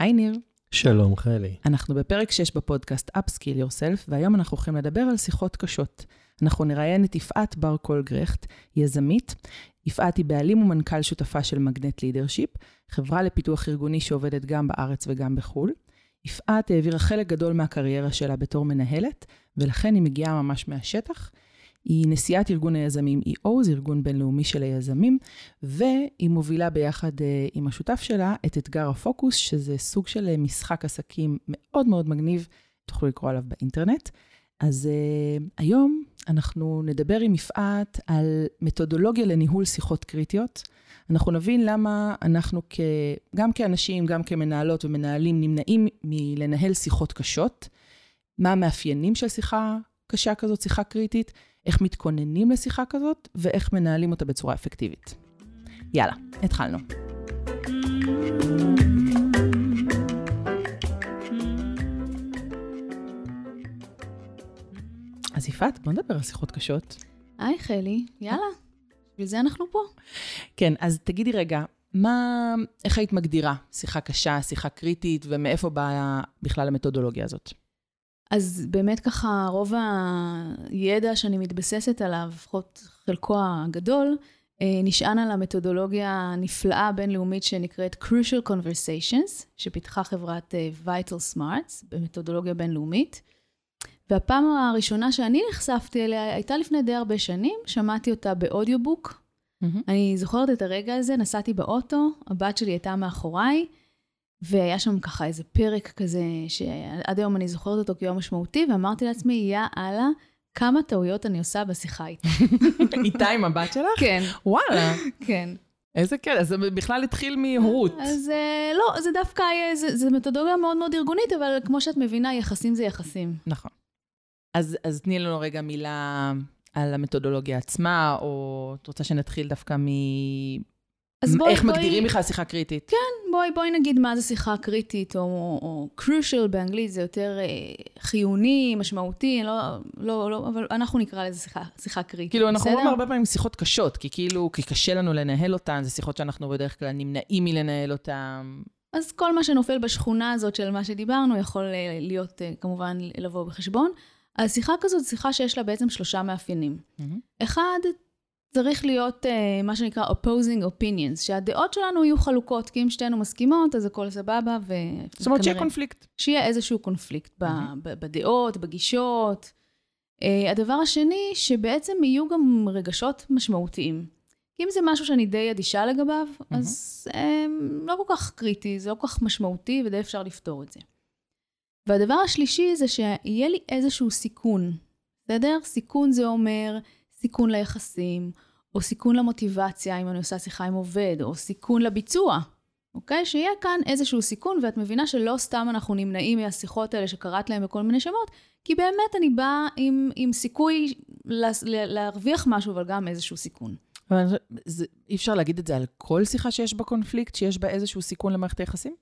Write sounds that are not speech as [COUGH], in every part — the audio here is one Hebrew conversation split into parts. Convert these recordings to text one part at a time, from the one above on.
היי ניר. שלום חלי. אנחנו בפרק 6 בפודקאסט Upskill Yourself, והיום אנחנו הולכים לדבר על שיחות קשות. אנחנו נראיין את יפעת בר קולגרכט, יזמית. יפעת היא בעלים ומנכ"ל שותפה של מגנט לידרשיפ, חברה לפיתוח ארגוני שעובדת גם בארץ וגם בחו"ל. יפעת העבירה חלק גדול מהקריירה שלה בתור מנהלת, ולכן היא מגיעה ממש מהשטח. היא נשיאת ארגון היזמים EO, זה ארגון בינלאומי של היזמים, והיא מובילה ביחד uh, עם השותף שלה את אתגר הפוקוס, שזה סוג של uh, משחק עסקים מאוד מאוד מגניב, תוכלו לקרוא עליו באינטרנט. אז uh, היום אנחנו נדבר עם יפעת על מתודולוגיה לניהול שיחות קריטיות. אנחנו נבין למה אנחנו כ... גם כאנשים, גם כמנהלות ומנהלים, נמנעים מלנהל שיחות קשות, מה המאפיינים של שיחה קשה כזאת, שיחה קריטית, איך מתכוננים לשיחה כזאת ואיך מנהלים אותה בצורה אפקטיבית. יאללה, התחלנו. אז יפעת, בוא נדבר על שיחות קשות. היי חלי, יאללה, בשביל זה אנחנו פה. כן, אז תגידי רגע, מה, איך היית מגדירה שיחה קשה, שיחה קריטית, ומאיפה באה בכלל המתודולוגיה הזאת? אז באמת ככה, רוב הידע שאני מתבססת עליו, לפחות חלקו הגדול, אה, נשען על המתודולוגיה הנפלאה הבינלאומית שנקראת Crucial Conversations, שפיתחה חברת אה, Vital Smarts במתודולוגיה בינלאומית. והפעם הראשונה שאני נחשפתי אליה הייתה לפני די הרבה שנים, שמעתי אותה באודיובוק. Mm-hmm. אני זוכרת את הרגע הזה, נסעתי באוטו, הבת שלי הייתה מאחוריי, והיה שם ככה איזה פרק כזה, שעד היום אני זוכרת אותו כיום משמעותי, ואמרתי לעצמי, יא אללה, כמה טעויות אני עושה בשיחה איתה. [LAUGHS] איתה עם הבת שלך? כן. וואלה. כן. איזה כן, אז זה בכלל התחיל מהורות. אז uh, לא, זה דווקא, זה, זה מתודולוגיה מאוד מאוד ארגונית, אבל כמו שאת מבינה, יחסים זה יחסים. נכון. אז, אז תני לנו רגע מילה על המתודולוגיה עצמה, או את רוצה שנתחיל דווקא. אז בואי, איך בואי... מגדירים בכלל שיחה קריטית? כן, בואי, בואי נגיד מה זה שיחה קריטית, או, או crucial באנגלית, זה יותר אה, חיוני, משמעותי, לא, לא, לא, אבל אנחנו נקרא לזה שיחה, שיחה קריטית, כאילו, אנחנו אומרים הרבה פעמים שיחות קשות, כי כאילו, כי קשה לנו לנהל אותן, זה שיחות שאנחנו בדרך כלל נמנעים מלנהל אותן. אז כל מה שנופל בשכונה הזאת של מה שדיברנו, יכול אה, להיות, אה, כמובן, לבוא בחשבון. אז שיחה כזאת, שיחה שיש לה בעצם שלושה מאפיינים. Mm-hmm. אחד, צריך להיות uh, מה שנקרא opposing opinions, שהדעות שלנו יהיו חלוקות, כי אם שתינו מסכימות, אז הכל סבבה, ו... זאת אומרת שיהיה קונפליקט. שיהיה איזשהו קונפליקט mm-hmm. בדעות, בגישות. Uh, הדבר השני, שבעצם יהיו גם רגשות משמעותיים. כי אם זה משהו שאני די אדישה לגביו, mm-hmm. אז um, לא כל כך קריטי, זה לא כל כך משמעותי, ודי אפשר לפתור את זה. והדבר השלישי זה שיהיה לי איזשהו סיכון, בסדר? סיכון זה אומר... סיכון ליחסים, או סיכון למוטיבציה אם אני עושה שיחה עם עובד, או סיכון לביצוע, אוקיי? שיהיה כאן איזשהו סיכון, ואת מבינה שלא סתם אנחנו נמנעים מהשיחות האלה שקראת להם בכל מיני שמות, כי באמת אני באה עם, עם סיכוי לה, להרוויח משהו, אבל גם איזשהו סיכון. אבל אי אפשר להגיד את זה על כל שיחה שיש בה קונפליקט, שיש בה איזשהו סיכון למערכת היחסים?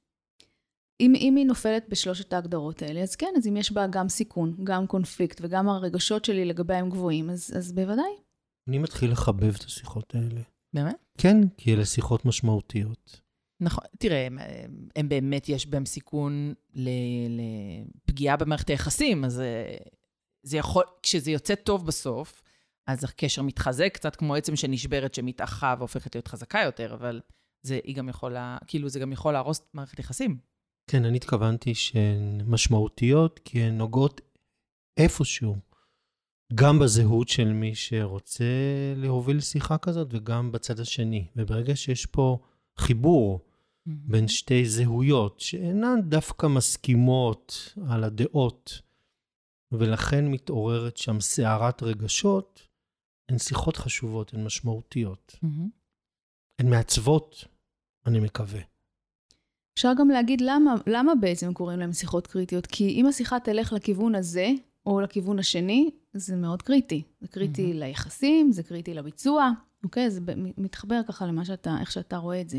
אם, אם היא נופלת בשלושת ההגדרות האלה, אז כן, אז אם יש בה גם סיכון, גם קונפליקט, וגם הרגשות שלי לגבי הם גבוהים, אז, אז בוודאי. אני מתחיל לחבב את השיחות האלה. באמת? כן, כי אלה שיחות משמעותיות. נכון, תראה, הם, הם באמת, יש בהם סיכון לפגיעה במערכת היחסים, אז אה, זה יכול, כשזה יוצא טוב בסוף, אז הקשר מתחזק, קצת כמו עצם שנשברת, שמתאחה והופכת להיות חזקה יותר, אבל זה, היא גם יכולה, כאילו, זה גם יכול להרוס מערכת יחסים. כן, אני התכוונתי שהן משמעותיות, כי הן נוגעות איפשהו, גם בזהות של מי שרוצה להוביל שיחה כזאת, וגם בצד השני. וברגע שיש פה חיבור mm-hmm. בין שתי זהויות, שאינן דווקא מסכימות על הדעות, ולכן מתעוררת שם סערת רגשות, הן שיחות חשובות, הן משמעותיות. Mm-hmm. הן מעצבות, אני מקווה. אפשר גם להגיד למה, למה בעצם קוראים להם שיחות קריטיות. כי אם השיחה תלך לכיוון הזה, או לכיוון השני, זה מאוד קריטי. זה קריטי mm-hmm. ליחסים, זה קריטי לביצוע, אוקיי? זה מתחבר ככה למה שאתה, איך שאתה רואה את זה.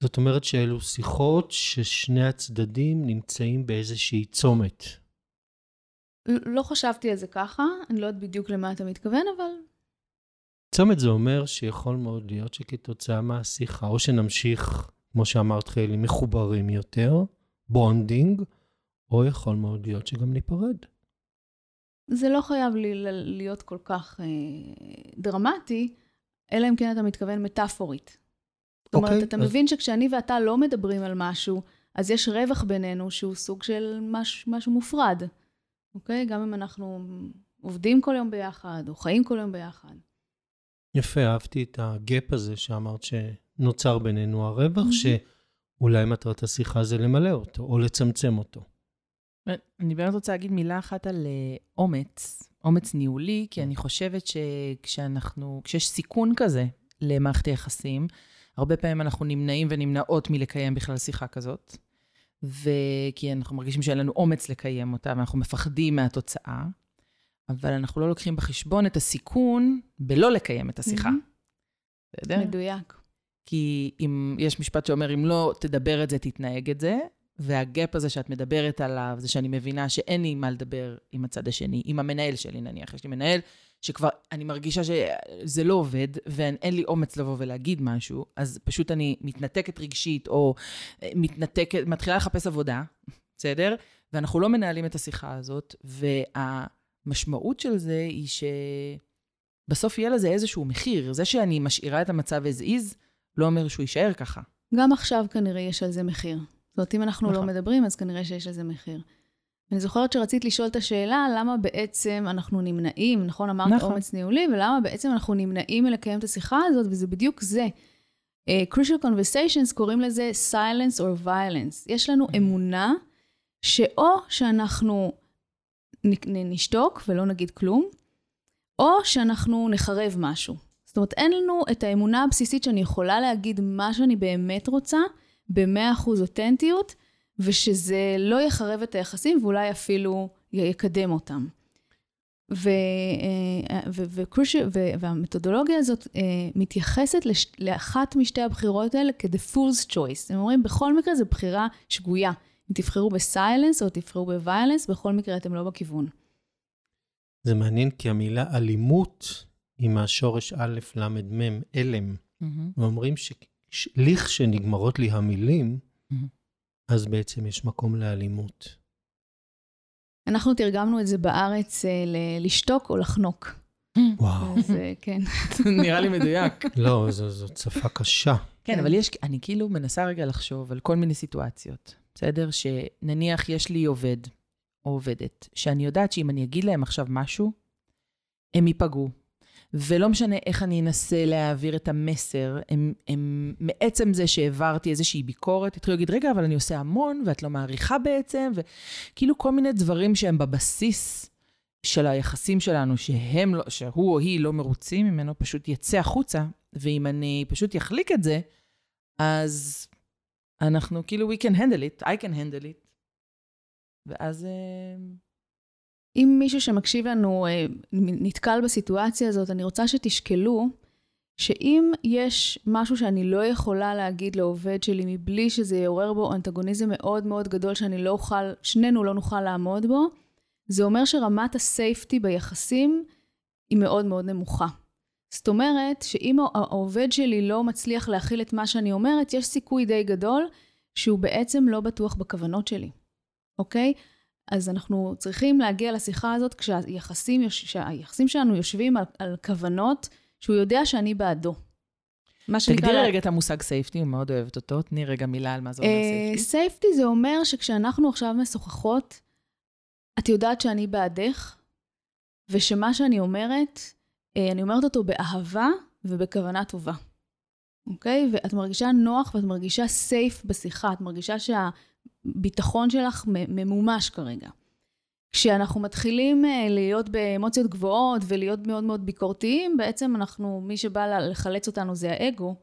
זאת אומרת שאלו שיחות ששני הצדדים נמצאים באיזושהי צומת. לא חשבתי על זה ככה, אני לא יודעת בדיוק למה אתה מתכוון, אבל... צומת זה אומר שיכול מאוד להיות שכתוצאה מהשיחה, או שנמשיך כמו שאמרת, חיילים מחוברים יותר, bonding, או יכול מאוד להיות שגם ניפרד. זה לא חייב לי, להיות כל כך אה, דרמטי, אלא אם כן אתה מתכוון מטאפורית. זאת אומרת, okay, אוקיי, אתה אז... מבין שכשאני ואתה לא מדברים על משהו, אז יש רווח בינינו שהוא סוג של מש, משהו מופרד, אוקיי? גם אם אנחנו עובדים כל יום ביחד, או חיים כל יום ביחד. יפה, אהבתי את ה gap הזה שאמרת שנוצר בינינו הרווח, mm-hmm. שאולי מטרת השיחה זה למלא אותו, או לצמצם אותו. אני באמת רוצה להגיד מילה אחת על אה, אומץ, אומץ ניהולי, כי אני חושבת שכשאנחנו, כשיש סיכון כזה למערכת היחסים, הרבה פעמים אנחנו נמנעים ונמנעות מלקיים בכלל שיחה כזאת. וכי אנחנו מרגישים שאין לנו אומץ לקיים אותה, ואנחנו מפחדים מהתוצאה, אבל אנחנו לא לוקחים בחשבון את הסיכון בלא לקיים את השיחה. בסדר? מדויק. כי אם יש משפט שאומר, אם לא תדבר את זה, תתנהג את זה, והגאפ הזה שאת מדברת עליו, זה שאני מבינה שאין לי מה לדבר עם הצד השני, עם המנהל שלי נניח, יש לי מנהל שכבר, אני מרגישה שזה לא עובד, ואין לי אומץ לבוא ולהגיד משהו, אז פשוט אני מתנתקת רגשית, או אה, מתנתקת, מתחילה לחפש עבודה, בסדר? ואנחנו לא מנהלים את השיחה הזאת, והמשמעות של זה היא שבסוף יהיה לזה איזשהו מחיר. זה שאני משאירה את המצב as is, לא אומר שהוא יישאר ככה. גם עכשיו כנראה יש על זה מחיר. זאת אומרת, אם אנחנו לא נכון. לא מדברים, אז כנראה שיש לזה מחיר. אני זוכרת שרצית לשאול את השאלה, למה בעצם אנחנו נמנעים, נכון? אמרת נכון. אומץ ניהולי, ולמה בעצם אנחנו נמנעים מלקיים את השיחה הזאת, וזה בדיוק זה. Uh, crucial conversations קוראים לזה silence or violence. יש לנו mm-hmm. אמונה שאו שאנחנו נשתוק ולא נגיד כלום, או שאנחנו נחרב משהו. זאת אומרת, אין לנו את האמונה הבסיסית שאני יכולה להגיד מה שאני באמת רוצה, ב-100% אותנטיות, ושזה לא יחרב את היחסים ואולי אפילו יקדם אותם. ו, אה, ו, ו, ו, והמתודולוגיה הזאת אה, מתייחסת לש, לאחת משתי הבחירות האלה כ-the fool's choice. הם אומרים, בכל מקרה זו בחירה שגויה. אם תבחרו בסיילנס או תבחרו בוויילנס, בכל מקרה אתם לא בכיוון. זה מעניין כי המילה אלימות היא מהשורש א', ל', מ', אלם. Mm-hmm. ואומרים שלכשנגמרות לי המילים, mm-hmm. אז בעצם יש מקום לאלימות. אנחנו תרגמנו את זה בארץ אה, ל- לשתוק או לחנוק. וואו. אז אה, כן. [LAUGHS] נראה לי מדויק. לא, זו, זו שפה קשה. כן, אבל יש, אני כאילו מנסה רגע לחשוב על כל מיני סיטואציות, בסדר? שנניח יש לי עובד או עובדת, שאני יודעת שאם אני אגיד להם עכשיו משהו, הם ייפגעו, ולא משנה איך אני אנסה להעביר את המסר, הם, הם מעצם זה שהעברתי איזושהי ביקורת, התחילו להגיד, רגע, אבל אני עושה המון, ואת לא מעריכה בעצם, וכאילו כל מיני דברים שהם בבסיס של היחסים שלנו, שהם לא, שהוא או היא לא מרוצים ממנו, פשוט יצא החוצה, ואם אני פשוט אחליק את זה, אז אנחנו כאילו, we can handle it, I can handle it. ואז... אם מישהו שמקשיב לנו אה, נתקל בסיטואציה הזאת, אני רוצה שתשקלו שאם יש משהו שאני לא יכולה להגיד לעובד שלי מבלי שזה יעורר בו אנטגוניזם מאוד מאוד גדול שאני לא אוכל, שנינו לא נוכל לעמוד בו, זה אומר שרמת הסייפטי ביחסים היא מאוד מאוד נמוכה. זאת אומרת שאם העובד שלי לא מצליח להכיל את מה שאני אומרת, יש סיכוי די גדול שהוא בעצם לא בטוח בכוונות שלי, אוקיי? אז אנחנו צריכים להגיע לשיחה הזאת כשהיחסים, כשהיחסים שלנו יושבים על, על כוונות שהוא יודע שאני בעדו. מה שנקרא... תגדירי רגע את המושג safety, הוא מאוד אוהבת אותו. תני רגע מילה על מה זה אומר safety. אה, safety זה אומר שכשאנחנו עכשיו משוחחות, את יודעת שאני בעדך, ושמה שאני אומרת, אה, אני אומרת אותו באהבה ובכוונה טובה. אוקיי? ואת מרגישה נוח ואת מרגישה סייף בשיחה, את מרגישה שה... הביטחון שלך ממומש כרגע. כשאנחנו מתחילים אה, להיות באמוציות גבוהות ולהיות מאוד מאוד ביקורתיים, בעצם אנחנו, מי שבא לחלץ אותנו זה האגו,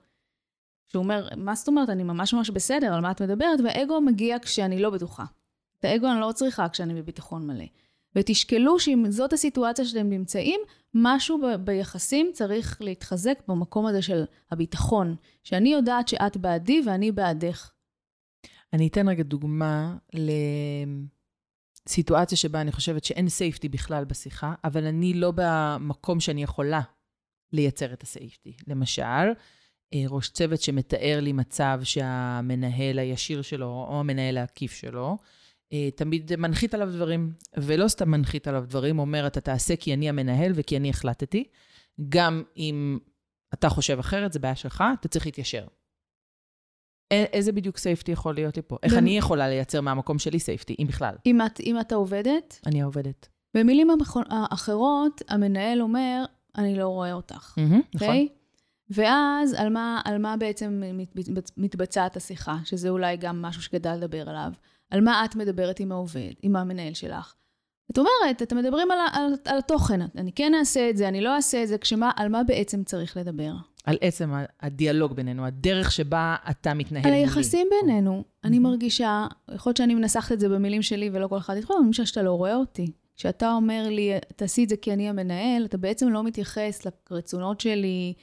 שהוא אומר, מה זאת אומרת, אני ממש ממש בסדר, על מה את מדברת? והאגו מגיע כשאני לא בטוחה. את האגו אני לא צריכה כשאני בביטחון מלא. ותשקלו שאם זאת הסיטואציה שאתם נמצאים, משהו ב- ביחסים צריך להתחזק במקום הזה של הביטחון. שאני יודעת שאת בעדי ואני בעדך. אני אתן רגע דוגמה לסיטואציה שבה אני חושבת שאין safety בכלל בשיחה, אבל אני לא במקום שאני יכולה לייצר את ה safety. למשל, אה, ראש צוות שמתאר לי מצב שהמנהל הישיר שלו, או המנהל העקיף שלו, אה, תמיד מנחית עליו דברים, ולא סתם מנחית עליו דברים, אומר, אתה תעשה כי אני המנהל וכי אני החלטתי. גם אם אתה חושב אחרת, זה בעיה שלך, אתה צריך להתיישר. איזה בדיוק safety יכול להיות לי פה? איך במ- אני יכולה לייצר מהמקום שלי safety, אם בכלל? אם את, אם אתה עובדת, אני העובדת. במילים האחרות, המנהל אומר, אני לא רואה אותך, מהמם, אוקיי? נכון. ואז על מה, על מה בעצם מת- מת- מתבצעת השיחה, שזה אולי גם משהו שכדאי לדבר עליו. על מה את מדברת עם העובד, עם המנהל שלך. את אומרת, אתם מדברים על, על, על התוכן, אני כן אעשה את זה, אני לא אעשה את זה, כשמה, על מה בעצם צריך לדבר? על עצם הדיאלוג בינינו, הדרך שבה אתה מתנהל על מולי. היחסים בינינו. אני. מרגישה, יכול להיות שאני מנסחת את זה במילים שלי ולא כל אחד אבל אני מרגישה שאתה לא רואה אותי. כשאתה אומר לי, תעשי את זה כי אני המנהל, אתה בעצם לא מתייחס לרצונות שלי,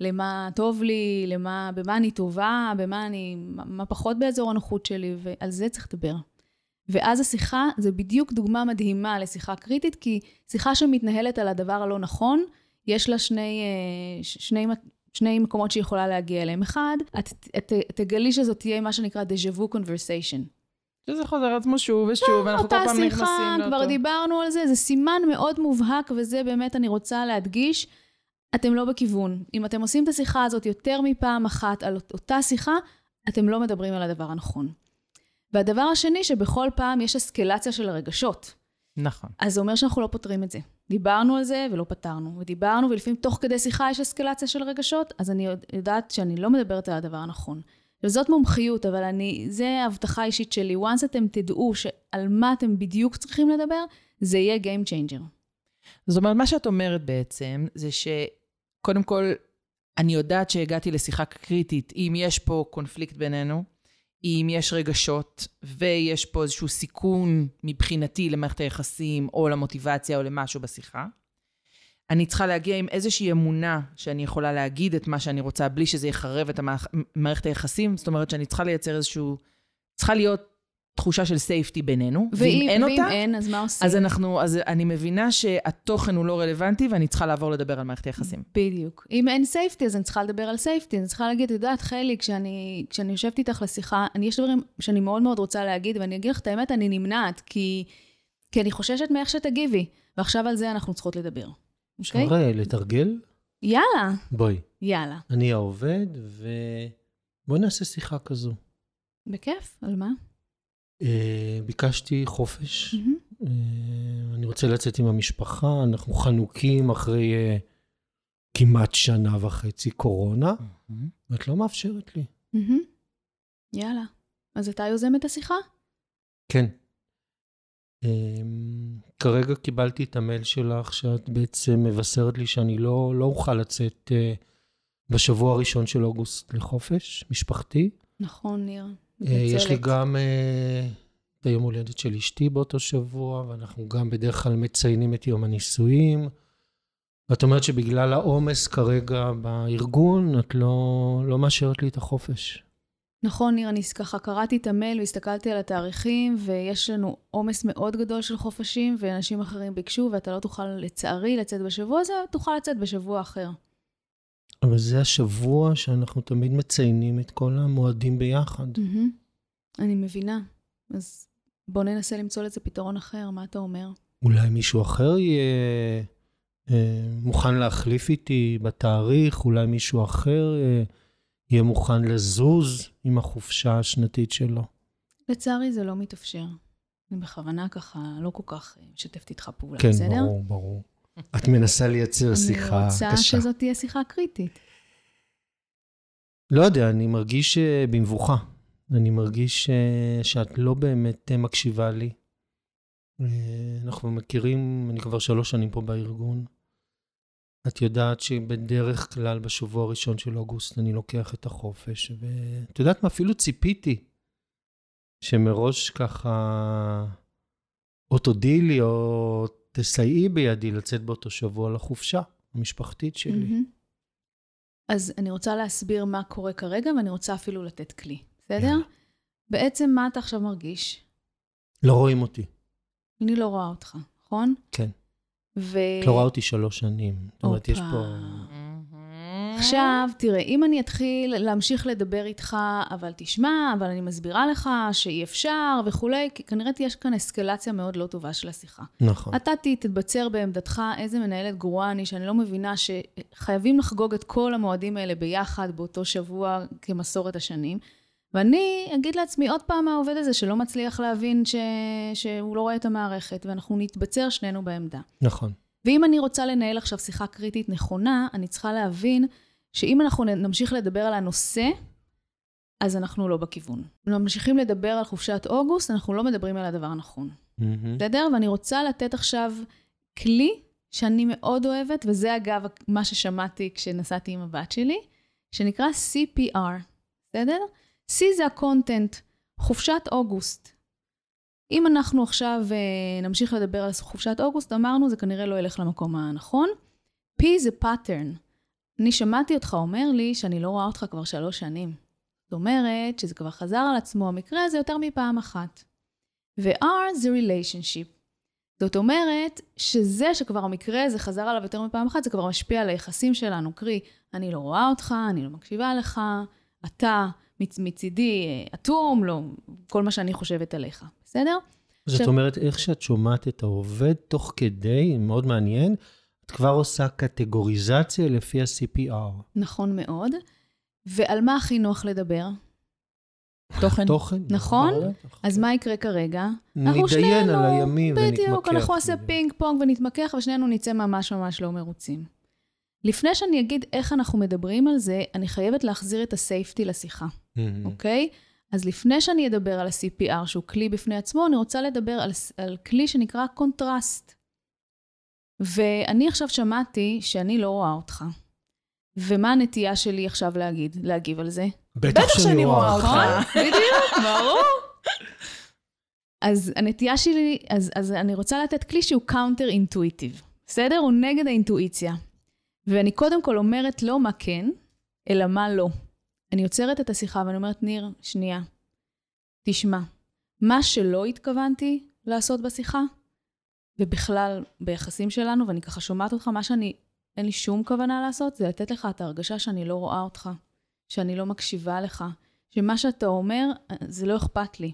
למה טוב לי, למה, במה אני טובה, במה אני, מה פחות באזור הנוחות שלי, ועל זה צריך לדבר. ואז השיחה, זה בדיוק דוגמה מדהימה לשיחה קריטית, כי שיחה שמתנהלת על הדבר הלא נכון, יש לה שני, אה, שני, שני מקומות שהיא יכולה להגיע אליהם. אחד, את, את, את תגלי שזאת תהיה מה שנקרא דז'ה וו קונברסיישן. שזה חוזר עצמו שוב ושוב, ואנחנו כל אותה פעם שיחה, נכנסים כבר לאותו. דיברנו על זה, זה סימן מאוד מובהק, וזה באמת אני רוצה להדגיש, אתם לא בכיוון. אם אתם עושים את השיחה הזאת יותר מפעם אחת על אותה שיחה, אתם לא מדברים על הדבר הנכון. והדבר השני, שבכל פעם יש אסקלציה של הרגשות. נכון. אז זה אומר שאנחנו לא פותרים את זה. דיברנו על זה ולא פתרנו, ודיברנו, ולפעמים תוך כדי שיחה יש אסקלציה של רגשות, אז אני יודעת שאני לא מדברת על הדבר הנכון. וזאת מומחיות, אבל אני, זה הבטחה אישית שלי. once אתם תדעו שעל מה אתם בדיוק צריכים לדבר, זה יהיה Game Changer. זאת אומרת, מה שאת אומרת בעצם, זה שקודם כל, אני יודעת שהגעתי לשיחה קריטית, אם יש פה קונפליקט בינינו, אם יש רגשות, ויש פה איזשהו סיכון מבחינתי למערכת היחסים, או למוטיבציה, או למשהו בשיחה. אני צריכה להגיע עם איזושהי אמונה שאני יכולה להגיד את מה שאני רוצה, בלי שזה יחרב את המערכ- מערכת היחסים. זאת אומרת שאני צריכה לייצר איזשהו... צריכה להיות תחושה של סייפטי בינינו, ואם אין ואם אותה, אין, אז מה עושים? אז אנחנו, אז אני מבינה שהתוכן הוא לא רלוונטי ואני צריכה לעבור לדבר על מערכת היחסים. בדיוק. אם אין safety, אז אני צריכה לדבר על safety. אני צריכה להגיד, את יודעת, חלי, כשאני, כשאני יושבת איתך לשיחה, אני, יש דברים שאני מאוד מאוד רוצה להגיד, ואני אגיד לך את האמת, אני נמנעת, כי, כי אני חוששת מאיך שתגיבי. ועכשיו על זה אנחנו צריכות לדבר. אוקיי? אפשר אה, לתרגל? יאללה, בואי. יאללה. אני העובד, ובואי נעשה שיחה כזו. בכיף, על מה? אה, ביקשתי חופש. אה, אני רוצה לצאת עם המשפחה, אנחנו חנוקים אחרי אה, כמעט שנה וחצי קורונה, ואת לא מאפשרת לי. יאללה. אז אתה יוזם את השיחה? כן. אמ, כרגע קיבלתי את המייל שלך, שאת בעצם מבשרת לי שאני לא, לא אוכל לצאת בשבוע הראשון של אוגוסט לחופש משפחתי. נכון, ניר. אה, יש לי. גם אה, את היום הולדת של אשתי באותו שבוע, ואנחנו גם בדרך כלל מציינים את יום הנישואים. ואת אומרת שבגלל העומס כרגע בארגון, את לא, לא מאשרת לי את החופש. נכון, ניר, אני ככה קראתי את המייל והסתכלתי על התאריכים, ויש לנו עומס מאוד גדול של חופשים, ואנשים אחרים ביקשו, ואתה לא תוכל, לצערי, לצאת בשבוע הזה, תוכל לצאת בשבוע אחר. אבל זה השבוע שאנחנו תמיד מציינים את כל המועדים ביחד. מהמם. אני מבינה. אז בוא ננסה למצוא לזה פתרון אחר, מה אתה אומר? אולי מישהו אחר יהיה אה, מוכן להחליף איתי בתאריך, אולי מישהו אחר אה, יהיה מוכן לזוז עם החופשה השנתית שלו. לצערי זה לא מתאפשר. אני בכוונה ככה לא כל כך משתפת איתך פעולה, כן, בסדר? ברור, ברור. את מנסה לייצר שיחה אני רוצה קשה. שזאת תהיה שיחה קריטית. לא יודע, אני מרגיש אה, במבוכה. אני מרגיש אה, שאת לא באמת אה, מקשיבה לי. אנחנו מכירים, אני כבר שלוש שנים פה בארגון. את יודעת שבדרך כלל בשבוע הראשון של אוגוסט אני לוקח את החופש, ואת יודעת מה, אפילו ציפיתי שמראש ככה או תודי לי או תסייעי בידי לצאת באותו שבוע לחופשה המשפחתית שלי. מהמם. אז אני רוצה להסביר מה קורה כרגע, ואני רוצה אפילו לתת כלי, בסדר? יאללה. בעצם מה אתה עכשיו מרגיש? לא רואים אותי. אני לא רואה אותך, נכון? כן. ו... את לא רואה אותי שלוש שנים. זאת אומרת, יש פה... עכשיו, תראה, אם אני אתחיל להמשיך לדבר איתך, אבל תשמע, אבל אני מסבירה לך שאי אפשר וכולי, כי כנראה תהיה כאן אסקלציה מאוד לא טובה של השיחה. נכון. אתה תתבצר בעמדתך, איזה מנהלת גרועה אני, שאני לא מבינה שחייבים לחגוג את כל המועדים האלה ביחד באותו שבוע כמסורת השנים. ואני אגיד לעצמי עוד פעם העובד הזה שלא מצליח להבין ש... שהוא לא רואה את המערכת, ואנחנו נתבצר שנינו בעמדה. נכון. ואם אני רוצה לנהל עכשיו שיחה קריטית נכונה, אני צריכה להבין שאם אנחנו נמשיך לדבר על הנושא, אז אנחנו לא בכיוון. אם ממשיכים לדבר על חופשת אוגוסט, אנחנו לא מדברים על הדבר הנכון. בסדר? ואני רוצה לתת עכשיו כלי שאני מאוד אוהבת, וזה אגב מה ששמעתי כשנסעתי עם הבת שלי, שנקרא CPR, בסדר? C זה הקונטנט, חופשת אוגוסט. אם אנחנו עכשיו אה, נמשיך לדבר על חופשת אוגוסט, אמרנו, זה כנראה לא ילך למקום הנכון. P זה pattern. אני שמעתי אותך אומר לי שאני לא רואה אותך כבר שלוש שנים. זאת אומרת שזה כבר חזר על עצמו, המקרה הזה יותר מפעם אחת. ו-R זה relationship. זאת אומרת שזה שכבר המקרה הזה חזר עליו יותר מפעם אחת, זה כבר משפיע על היחסים שלנו. קרי, אני לא רואה אותך, אני לא מקשיבה לך, אתה מצ- מצידי אה, אטום, לא, כל מה שאני חושבת עליך, בסדר? זאת עכשיו- אומרת, איך שאת שומעת את העובד, תוך כדי, מאוד מעניין, את כבר עושה קטגוריזציה לפי ה-CPR. נכון מאוד. ועל מה הכי נוח לדבר? תוכן. תוכן. נכון? ברור. אז מה יקרה כרגע? נתדיין על הימים ונתמקח. בדיוק, אנחנו נעשה. פינג פונג ונתמקח ושנינו נצא ממש ממש לא מרוצים. לפני שאני אגיד איך אנחנו מדברים על זה, אני חייבת להחזיר את ה safety לשיחה. אוקיי? אז לפני שאני אדבר על ה-CPR, שהוא כלי בפני עצמו, אני רוצה לדבר על, על כלי שנקרא קונטרסט. ואני עכשיו שמעתי שאני לא רואה אותך. ומה הנטייה שלי עכשיו להגיד, להגיב על זה? בטח שאני רואה אותך. נכון? [LAUGHS] בדיוק, ברור. אז הנטייה שלי, אז, אז אני רוצה לתת כלי שהוא counter intuitive, בסדר? הוא נגד האינטואיציה. ואני קודם כל אומרת לא מה כן, אלא מה לא. אני עוצרת את השיחה ואני אומרת, ניר, שנייה, תשמע, מה שלא התכוונתי לעשות בשיחה, ובכלל ביחסים שלנו, ואני ככה שומעת אותך, מה שאני, אין לי שום כוונה לעשות, זה לתת לך את ההרגשה שאני לא רואה אותך, שאני לא מקשיבה לך, שמה שאתה אומר, זה לא אכפת לי.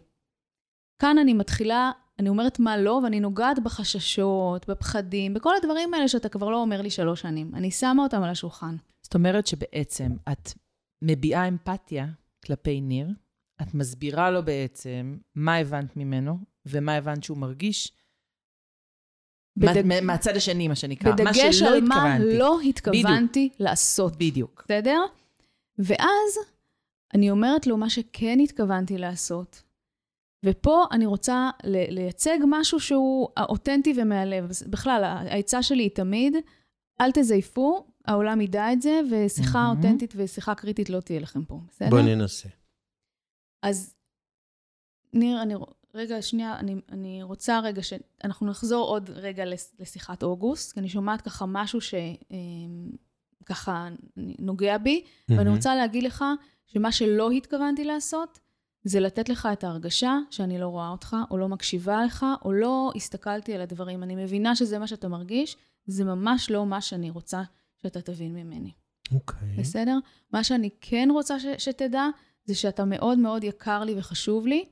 כאן אני מתחילה, אני אומרת מה לא, ואני נוגעת בחששות, בפחדים, בכל הדברים האלה שאתה כבר לא אומר לי שלוש שנים. אני שמה אותם על השולחן. זאת אומרת שבעצם את מביעה אמפתיה כלפי ניר, את מסבירה לו בעצם מה הבנת ממנו ומה הבנת שהוא מרגיש, בדג- מה, מהצד השני, מה שנקרא, מה בדגש שלא על מה התכוונתי. לא התכוונתי לעשות. בדיוק. בסדר? ואז אני אומרת לו מה שכן התכוונתי לעשות. ופה אני רוצה לייצג משהו שהוא אותנטי ומהלב. בכלל, העצה שלי היא תמיד, אל תזייפו, העולם ידע את זה, ושיחה מהמם. אותנטית ושיחה קריטית לא תהיה לכם פה, בסדר? בואי ננסה. אז ניר, אני, רגע, שנייה, אני, אני רוצה רגע שאנחנו נחזור עוד רגע לשיחת אוגוסט, כי אני שומעת ככה משהו שככה נוגע בי, ואני מהמם. רוצה להגיד לך שמה שלא התכוונתי לעשות, זה לתת לך את ההרגשה שאני לא רואה אותך, או לא מקשיבה לך, או לא הסתכלתי על הדברים. אני מבינה שזה מה שאתה מרגיש, זה ממש לא מה שאני רוצה שאתה תבין ממני. אוקיי. בסדר? מה שאני כן רוצה ש- שתדע, זה שאתה מאוד מאוד יקר לי וחשוב לי.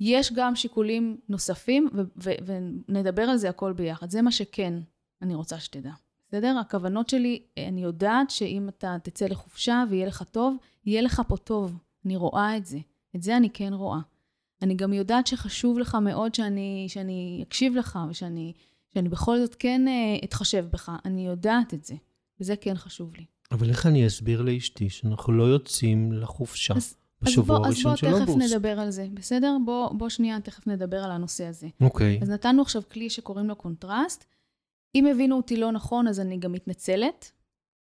יש גם שיקולים נוספים, ו- ו- ונדבר על זה הכל ביחד. זה מה שכן אני רוצה שתדע. בסדר? הכוונות שלי, אני יודעת שאם אתה תצא לחופשה ויהיה לך טוב, יהיה לך פה טוב. אני רואה את זה. את זה אני כן רואה. אני גם יודעת שחשוב לך מאוד שאני, שאני אקשיב לך, ושאני שאני בכל זאת כן אה, אתחשב בך. אני יודעת את זה, וזה כן חשוב לי. אבל איך אני אסביר לאשתי שאנחנו לא יוצאים לחופשה אז- בשבוע אז בוא, הראשון אז של בוא תכף אוגוסט? נדבר על זה, בסדר? בוא, בוא שנייה תכף נדבר על הנושא הזה. אוקיי. אז נתנו עכשיו כלי שקוראים לו קונטרסט. אם הבינו אותי לא נכון, אז אני גם מתנצלת.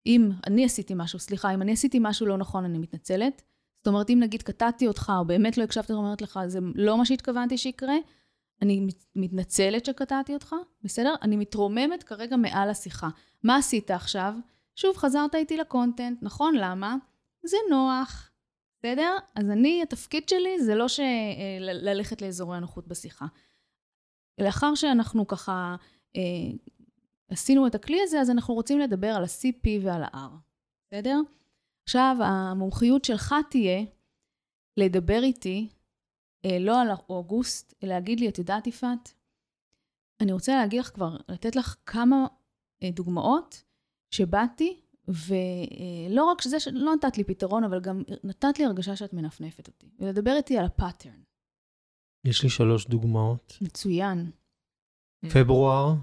אם אני עשיתי משהו, סליחה, אם אני עשיתי משהו לא נכון, אני מתנצלת. זאת אומרת, אם נגיד קטעתי אותך, או באמת לא הקשבתי ואומרת לך, זה לא מה שהתכוונתי שיקרה, אני מת- מתנצלת שקטעתי אותך, בסדר? אני מתרוממת כרגע מעל השיחה. מה עשית עכשיו? שוב, חזרת איתי לקונטנט, נכון? למה? זה נוח, בסדר? אז אני, התפקיד שלי זה לא ש... אה, ללכת לאזורי הנוחות בשיחה. לאחר שאנחנו ככה אה, עשינו את הכלי הזה, אז אנחנו רוצים לדבר על ה-CP ועל ה-R. בסדר? עכשיו, המומחיות שלך תהיה לדבר איתי, לא על אוגוסט, אלא להגיד לי, את יודעת, יפעת, אני רוצה להגיד לך כבר, לתת לך כמה אה, דוגמאות שבאתי, ולא רק שזה שלא נתת לי פתרון, אבל גם נתת לי הרגשה שאת מנפנפת אותי, ולדבר איתי על הפאטרן. יש לי שלוש דוגמאות. מצוין. פברואר,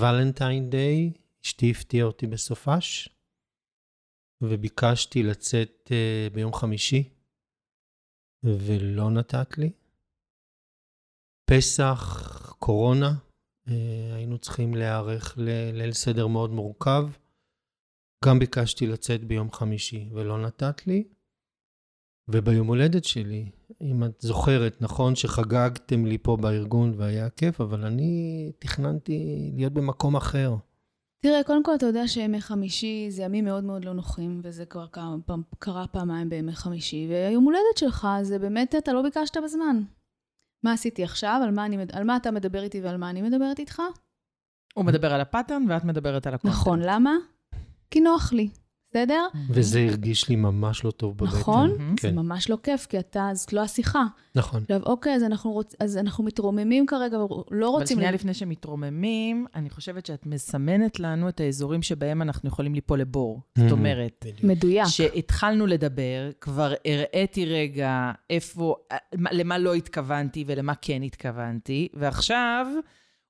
ולנטיין דיי, אשתי הפתיעה אותי בסופש, וביקשתי לצאת uh, ביום חמישי, ולא נתת לי. פסח, קורונה, uh, היינו צריכים להיערך לליל סדר מאוד מורכב. גם ביקשתי לצאת ביום חמישי ולא נתת לי. וביום הולדת שלי, אם את זוכרת, נכון שחגגתם לי פה בארגון והיה כיף, אבל אני תכננתי להיות במקום אחר. תראה, קודם כל אתה יודע שימי חמישי זה ימים מאוד מאוד לא נוחים, וזה כבר קרה, קרה פעמיים בימי חמישי, והיום הולדת שלך זה באמת, אתה לא ביקשת בזמן. מה עשיתי עכשיו, על מה, אני, על מה אתה מדבר איתי ועל מה אני מדברת איתך? הוא מדבר על ה pattern ואת מדברת על ה content. נכון, למה? כי נוח לי. בסדר? וזה הרגיש לי ממש לא טוב בבטן. נכון? כן. זה ממש לא כיף, כי אתה, זאת לא השיחה. נכון. עכשיו, אוקיי, אז אנחנו, רוצ, אז אנחנו מתרוממים כרגע, לא רוצים... אבל שנייה לפני שמתרוממים, אני חושבת שאת מסמנת לנו את האזורים שבהם אנחנו יכולים ליפול לבור. זאת mm-hmm. אומרת... מדויק. שהתחלנו לדבר, כבר הראיתי רגע איפה, למה לא התכוונתי ולמה כן התכוונתי, ועכשיו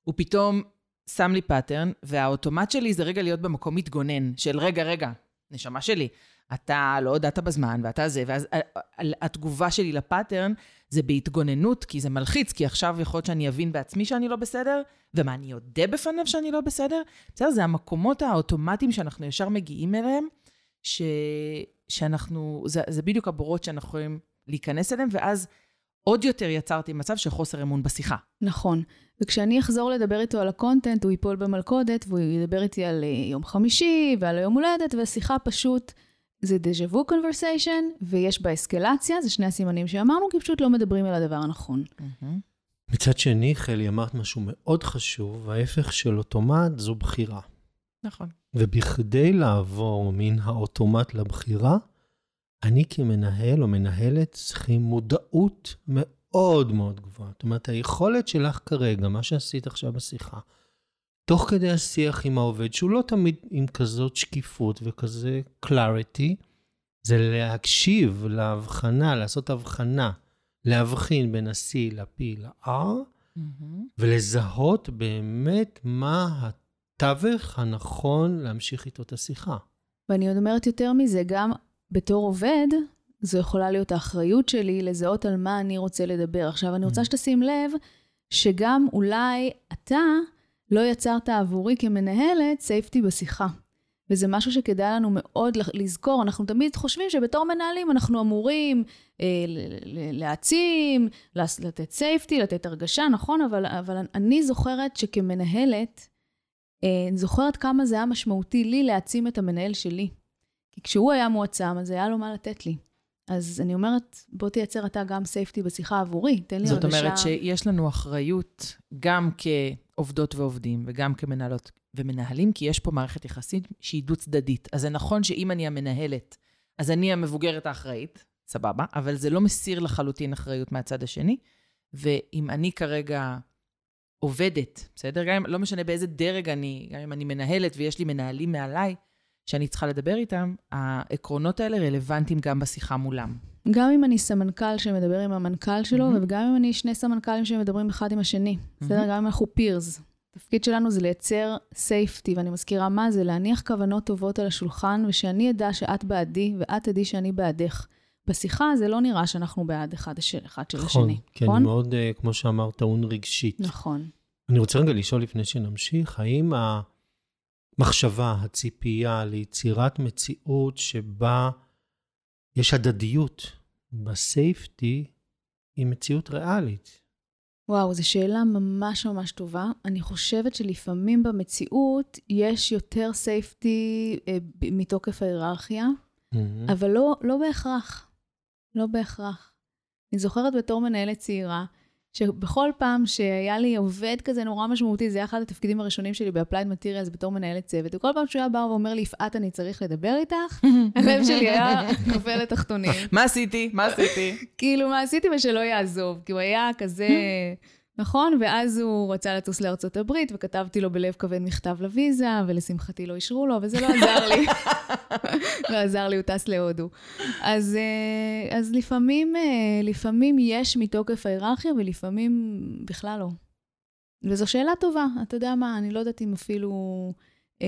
הוא פתאום שם לי pattern, והאוטומט שלי זה רגע להיות במקום מתגונן, של רגע, רגע, נשמה שלי, אתה לא הודעת בזמן, ואתה זה, ואז אה, אה, התגובה שלי ל pattern זה בהתגוננות, כי זה מלחיץ, כי עכשיו יכול להיות שאני אבין בעצמי שאני לא בסדר, ומה, אני אודה בפניו שאני לא בסדר? בסדר, זה המקומות האוטומטיים שאנחנו ישר מגיעים אליהם, ש... שאנחנו, זה, זה בדיוק הבורות שאנחנו יכולים להיכנס אליהם, ואז עוד יותר יצרתי מצב של חוסר אמון בשיחה. נכון. וכשאני אחזור לדבר איתו על הקונטנט, הוא ייפול במלכודת, והוא ידבר איתי על אה, יום חמישי ועל היום הולדת, והשיחה פשוט, זה דז'ה וו קונברסיישן, ויש בה אסקלציה, זה שני הסימנים שאמרנו, כי פשוט לא מדברים על הדבר הנכון. מצד שני, חלי, אמרת משהו מאוד חשוב, ההפך של אוטומט זו בחירה. נכון. ובכדי לעבור מן האוטומט לבחירה, אני כמנהל או מנהלת צריכים מודעות מאוד מאוד גבוהה. זאת אומרת, היכולת שלך כרגע, מה שעשית עכשיו בשיחה, תוך כדי השיח עם העובד, שהוא לא תמיד עם כזאת שקיפות וכזה clarity, זה להקשיב להבחנה, לעשות הבחנה, להבחין בין ה-C ל-P ל-R, mm-hmm. ולזהות באמת מה התווך הנכון להמשיך איתו את השיחה. ואני עוד אומרת יותר מזה, גם בתור עובד, זו יכולה להיות האחריות שלי לזהות על מה אני רוצה לדבר. עכשיו, אני רוצה mm. שתשים לב שגם אולי אתה לא יצרת עבורי כמנהלת סייפטי בשיחה. וזה משהו שכדאי לנו מאוד לזכור. אנחנו תמיד חושבים שבתור מנהלים אנחנו אמורים אה, להעצים, לתת safety, לתת הרגשה, נכון? אבל, אבל אני זוכרת שכמנהלת, אה, זוכרת כמה זה היה משמעותי לי להעצים את המנהל שלי. כי כשהוא היה מועצם, אז היה לו מה לתת לי. אז אני אומרת, בוא תייצר אתה גם safety בשיחה עבורי, תן לי זאת הרגשה... זאת אומרת שיש לנו אחריות גם כעובדות ועובדים וגם כמנהלות ומנהלים, כי יש פה מערכת יחסים שהיא דו-צדדית. אז זה נכון שאם אני המנהלת, אז אני המבוגרת האחראית, סבבה, אבל זה לא מסיר לחלוטין אחריות מהצד השני. ואם אני כרגע עובדת, בסדר? גם אם, לא משנה באיזה דרג אני, גם אם אני מנהלת ויש לי מנהלים מעליי, שאני צריכה לדבר איתם, העקרונות האלה רלוונטיים גם בשיחה מולם. גם אם אני סמנכ"ל שמדבר עם המנכ"ל שלו, mm-hmm. וגם אם אני שני סמנכ"לים שמדברים אחד עם השני. Mm-hmm. בסדר? גם אם אנחנו פירס. התפקיד שלנו זה לייצר סייפטי, ואני מזכירה מה זה, להניח כוונות טובות על השולחן, ושאני אדע שאת בעדי, ואת תדעי שאני בעדך. בשיחה זה לא נראה שאנחנו בעד אחד, הש... אחד של נכון, השני, כן, נכון? כן, מאוד, uh, כמו שאמרת, טעון רגשית. נכון. אני רוצה רגע לשאול לפני שנמשיך, האם ה... המחשבה, הציפייה ליצירת מציאות שבה יש הדדיות בסייפטי, היא מציאות ריאלית. וואו, זו שאלה ממש ממש טובה. אני חושבת שלפעמים במציאות יש יותר סייפטי אה, מתוקף ההיררכיה, mm-hmm. אבל לא, לא בהכרח. לא בהכרח. אני זוכרת בתור מנהלת צעירה, שבכל פעם שהיה לי עובד כזה נורא משמעותי, זה היה אחד התפקידים הראשונים שלי ב-applied materials בתור מנהלת צוות, וכל פעם שהוא היה בא ואומר לי, יפעת, אני צריך לדבר איתך, [LAUGHS] הלב שלי היה נופל לתחתונים. מה עשיתי? מה עשיתי? [LAUGHS] כאילו, מה עשיתי ושלא יעזוב, כי הוא היה כזה... [LAUGHS] נכון? ואז הוא רצה לטוס לארצות הברית, וכתבתי לו בלב כבד מכתב לוויזה, ולשמחתי לא אישרו לו, וזה לא [LAUGHS] עזר לי. לא עזר לי, הוא טס להודו. אז, אה, אז לפעמים, אה, לפעמים יש מתוקף ההיררכיה, ולפעמים בכלל לא. וזו שאלה טובה, אתה יודע מה, אני לא יודעת אם אפילו... אה,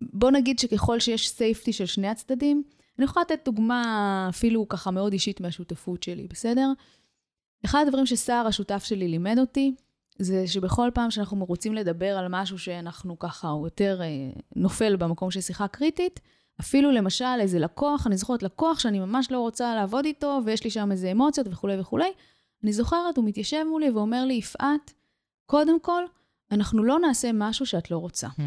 בוא נגיד שככל שיש סייפטי של שני הצדדים, אני יכולה לתת דוגמה אפילו ככה מאוד אישית מהשותפות שלי, בסדר? אחד הדברים שסער, השותף שלי, לימד אותי, זה שבכל פעם שאנחנו רוצים לדבר על משהו שאנחנו ככה, הוא יותר אה, נופל במקום של שיחה קריטית, אפילו למשל איזה לקוח, אני זוכרת לקוח שאני ממש לא רוצה לעבוד איתו, ויש לי שם איזה אמוציות וכולי וכולי, אני זוכרת, הוא מתיישב מולי ואומר לי, יפעת, קודם כל, אנחנו לא נעשה משהו שאת לא רוצה. Hmm.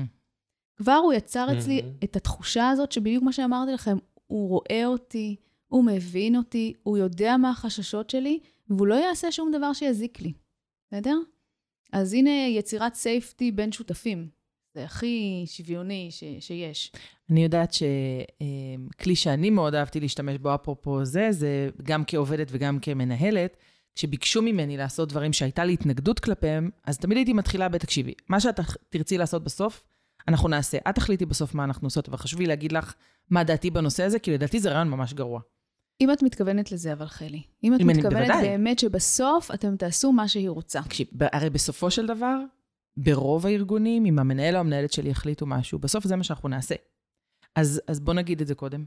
כבר הוא יצר אצלי hmm. את התחושה הזאת, שבדיוק מה שאמרתי לכם, הוא רואה אותי, הוא מבין אותי, הוא יודע מה החששות שלי, והוא לא יעשה שום דבר שיזיק לי, בסדר? אז הנה יצירת סייפטי בין שותפים. זה הכי שוויוני ש, שיש. אני יודעת שכלי שאני מאוד אהבתי להשתמש בו, אפרופו זה, זה גם כעובדת וגם כמנהלת, כשביקשו ממני לעשות דברים שהייתה לי התנגדות כלפיהם, אז תמיד הייתי מתחילה בתקשיבי. מה שאת תרצי לעשות בסוף, אנחנו נעשה. את תחליטי בסוף מה אנחנו עושות, וחשוב לי להגיד לך מה דעתי בנושא הזה, כי לדעתי זה רעיון ממש גרוע. אם את מתכוונת לזה, אבל חלי. אם את אם מתכוונת אני, באמת שבסוף אתם תעשו מה שהיא רוצה. תקשיב, הרי בסופו של דבר, ברוב הארגונים, אם המנהל או המנהלת שלי יחליטו משהו, בסוף זה מה שאנחנו נעשה. אז, אז בוא נגיד את זה קודם.